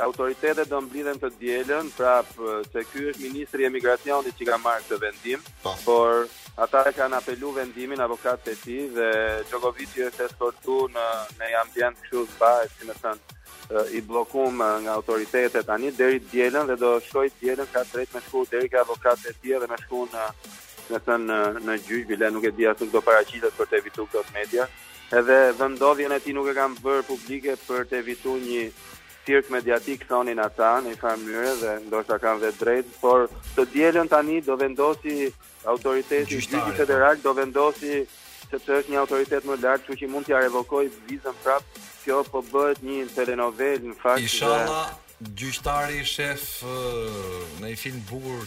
autoritetet do mblidhen të dielën, prap se ky është ministri i emigracionit që ka marrë këtë vendim, po. por ata e kanë apelu vendimin avokatët e tij dhe Djokovic është eskortu në në një ambient kështu të bashkë, si me thënë, i bllokum nga autoritetet tani deri të dielën dhe do shkojë të dielën ka drejt me shku deri ka avokatët e tij dhe me shku me thënë në, në gjyq, bile nuk e di as nuk do paraqitet për të evitu këto media. Edhe vendndodhjen e tij nuk e kanë bërë publike për të evituar një cirk mediatik thonin ata në një farë mënyre dhe ndoshta kanë dhe të drejt, por të dielën tani do vendosi autoriteti, gjyqi po. federal do vendosi sepse është një autoritet më lart, kështu që mund t'ia revokoj vizën prap. Kjo po bëhet një telenovel në fakt. Inshallah gjyqtari shef ndonjë film bukur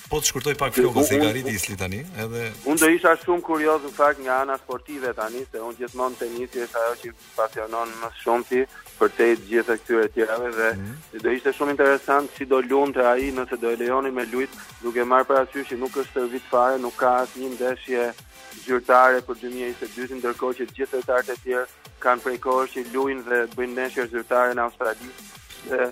Po të shkurtoj pak flokun se i ka rrit Isli tani, edhe Unë do isha shumë kurioz në fakt nga ana sportive tani se unë gjithmonë tenisi është ajo që pasionon më shumë ti përtej të gjitha këtyre të tjerave dhe mm -hmm. do ishte shumë interesant si do lunte ai nëse do e lejonin me lujt duke marrë parasysh që nuk është stërvit fare, nuk ka asnjë ndeshje zyrtare për 2022, ndërkohë që të gjithë lojtarët e tjerë kanë prej kohësh që luajnë dhe bëjnë ndeshje zyrtare në Australi dhe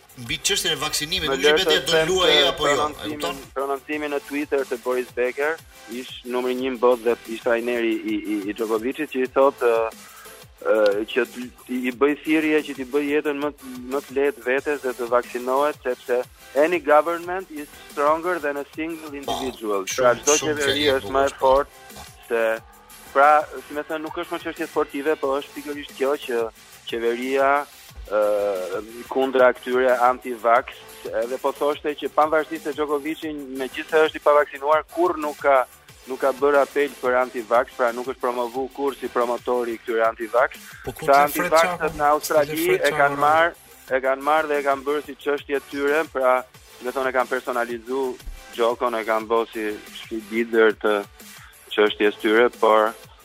Mbi çështjen e vaksinimit, nuk është vetëm do luajë ai apo jo, e kupton? Prononcimin në Twitter të Boris Becker, ish numri 1 në botë dhe ish trajneri i i, i Djokovicit që i thotë që i bëj thirrje që t'i bëj jetën më më të lehtë vetes dhe të vaksinohet sepse any government is stronger than a single po, individual. Pra çdo qeveri është më e fortë se pra, si me thënë, nuk është më çështje sportive, por është pikërisht kjo që Qeveria ë kundra këtyre anti-vax, edhe po thoshte që pavarësisht se Djokovic megjithëse është i pavaksinuar, kurrë nuk ka nuk ka bërë apel për anti-vax, pra nuk është promovu kurrë si promotori i këtyre anti-vax. Po anti-vaxët në Australi e kanë marr, e kanë marr dhe e kanë bërë si çështje të tyre, pra domethënë e kanë personalizu Djokon e kanë bërë si si lider të çështjes tyre, por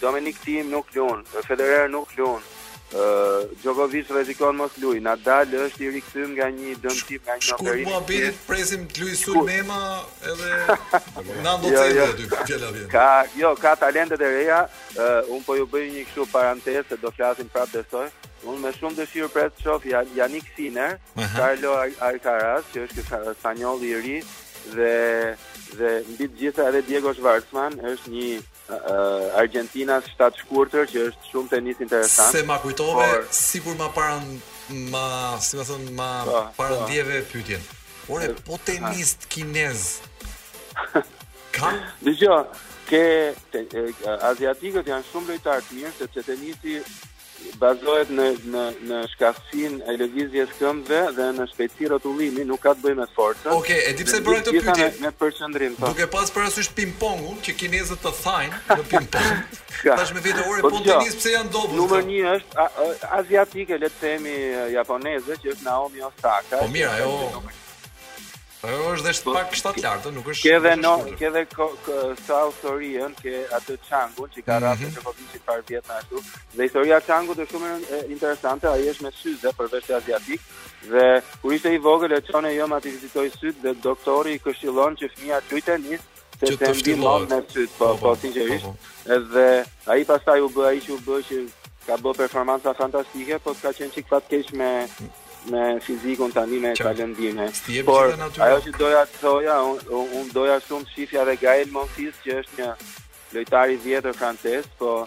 Dominic Thiem nuk lun, Federer nuk lun, Djokovic rrezikon mos luaj, Nadal është i rikthyer nga një dëmtim nga një operim. Shkurt muhabetin presim të luaj Sul Mema edhe Nando jo, jo. aty fjala vjen. Ka, jo, ka talentet e reja. Uh, un po ju bëj një kështu parantezë se do flasim prap besoj. Un me shumë dëshirë pres të shoh Jannik Sinner, uh -huh. Carlos Alcaraz, që është ky spanjolli i ri dhe dhe mbi të gjitha edhe Diego Schwartzman është një Argjentinas shtatshkurtër që është shumë tenist interesant. Se ma kujtove por... sikur ma para ma, si me thon, ma po, po. parandjeve pyetjen. Ore, po tenist kinez. Ka? Dgjo, ke te, e, aziatikët janë shumë lojtarë të mirë sepse tenisi Bazohet në në në shkathtësinë e lëvizjes së këmbëve dhe në shpejtësi rrotullimi, nuk ka të bëjë me forcën. Okej, okay, e di pse bëra këtë pyetje. Me përqendrim, po. Duke pas parasysh ping-pongun që kinezët të thajnë në ping-pong. Tash me vete ore po, po tenis pse janë dobët. Numër 1 është aziatike, le të themi japoneze, që është Naomi Osaka. Po mirë, ajo Ajo është dhe po, pak shtat lart, nuk është. Ke dhe no, ke dhe sa historinë, ke atë çangun që ka rrahë mhm. që po vishi para vjetësh ashtu. Dhe historia e Çangut është shumë interesante, ai është me syze përveç që është aziatik dhe kur ishte i vogël e çon e ëma të vizitojë sytë dhe doktori i këshillon që fëmija të luajë tenis që të ndihmon me sytë, po, po, po, po sinqerisht. Po, po. Edhe ai pastaj u bë ai që u bë që ka bë performanca fantastike, po ka qenë çik fat keq me me fizikun tani me ca lëndime. Por ajo që doja të thoja, un, un doja shumë të shifja dhe Gael Monfils që është një lojtar i vjetër francez, po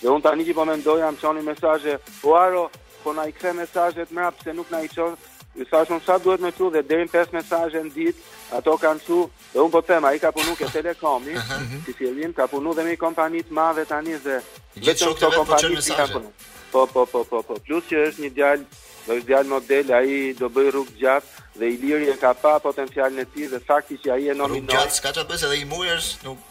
Dhe unë tani që po mendoja më çoni mesazhe, o Aro, po na i kthe mesazhet mrap pse nuk na i çon? Ju thash unë sa duhet me thënë dhe deri në 5 mesazhe në ditë, ato kanë çu, dhe unë po them, ai ka punu ke Telekomi, si fillim ka punu dhe me kompani të madhe tani dhe vetëm këto kompani që kanë punu. Po, po, po, po, po, plus që është një djalë, dhe është djalë model, ai do bëjë rrugë të gjatë dhe Iliri e ka pa potencialin e tij dhe fakti që ai e nominoi. Rrugë gjatë, s'ka çfarë bësh edhe i murësh, nuk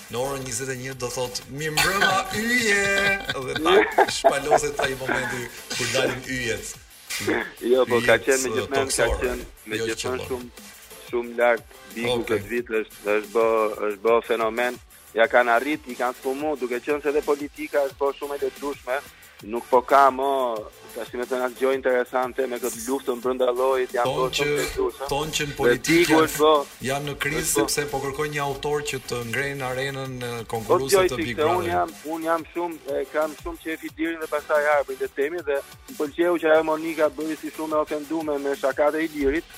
Në orën 21 do thotë mirëmbrëma yje dhe të shpaloset ai momenti kur dalin yjet. Jo, po ka qenë me gjithmonë, ka qenë me jo, gjithmonë shumë shumë lart Bigu okay. këtë vit është është bë është bë fenomen. Ja kanë arrit, i kanë sfumu, duke qenë se edhe politika është bë shumë e detyrueshme. Nuk po ka më ça me thënë asgjë interesante me këtë luftën brenda llojit janë bërë të përshtuar. Thonë që në politikë janë, po, janë në krizë po. sepse po kërkojnë një autor që të ngrejnë arenën në po, konkurruese të Big Brother. Unë jam, unë jam shumë e kam shumë qejf Ilirin dhe pastaj Harbin të themi dhe më pëlqeu që ajo Monika bëri si shumë e ofenduar me shakatë e Ilirit.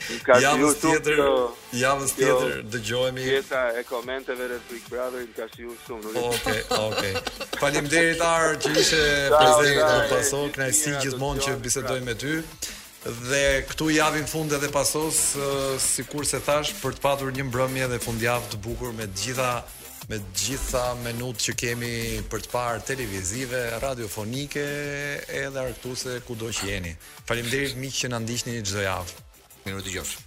Javës tjetër, javës tjetër dëgjohemi. Pjesa e komenteve rreth Big Brother më ka shijuar shumë, nuk e di. Okej, okej. Faleminderit Ar që ishe prezente në paso, kënaqësi gjithmonë që bisedoj me ty. Dhe këtu ja vjen fundi edhe pasos, sikurse thash për të patur një mbrëmje dhe fundjavë të bukur me të gjitha Me të gjitha menutë që kemi për të parë televizive, radiofonike, edhe arktuse kudo që jeni. Faleminderit miq që na ndiqni çdo javë. Mirë u dëgjofsh.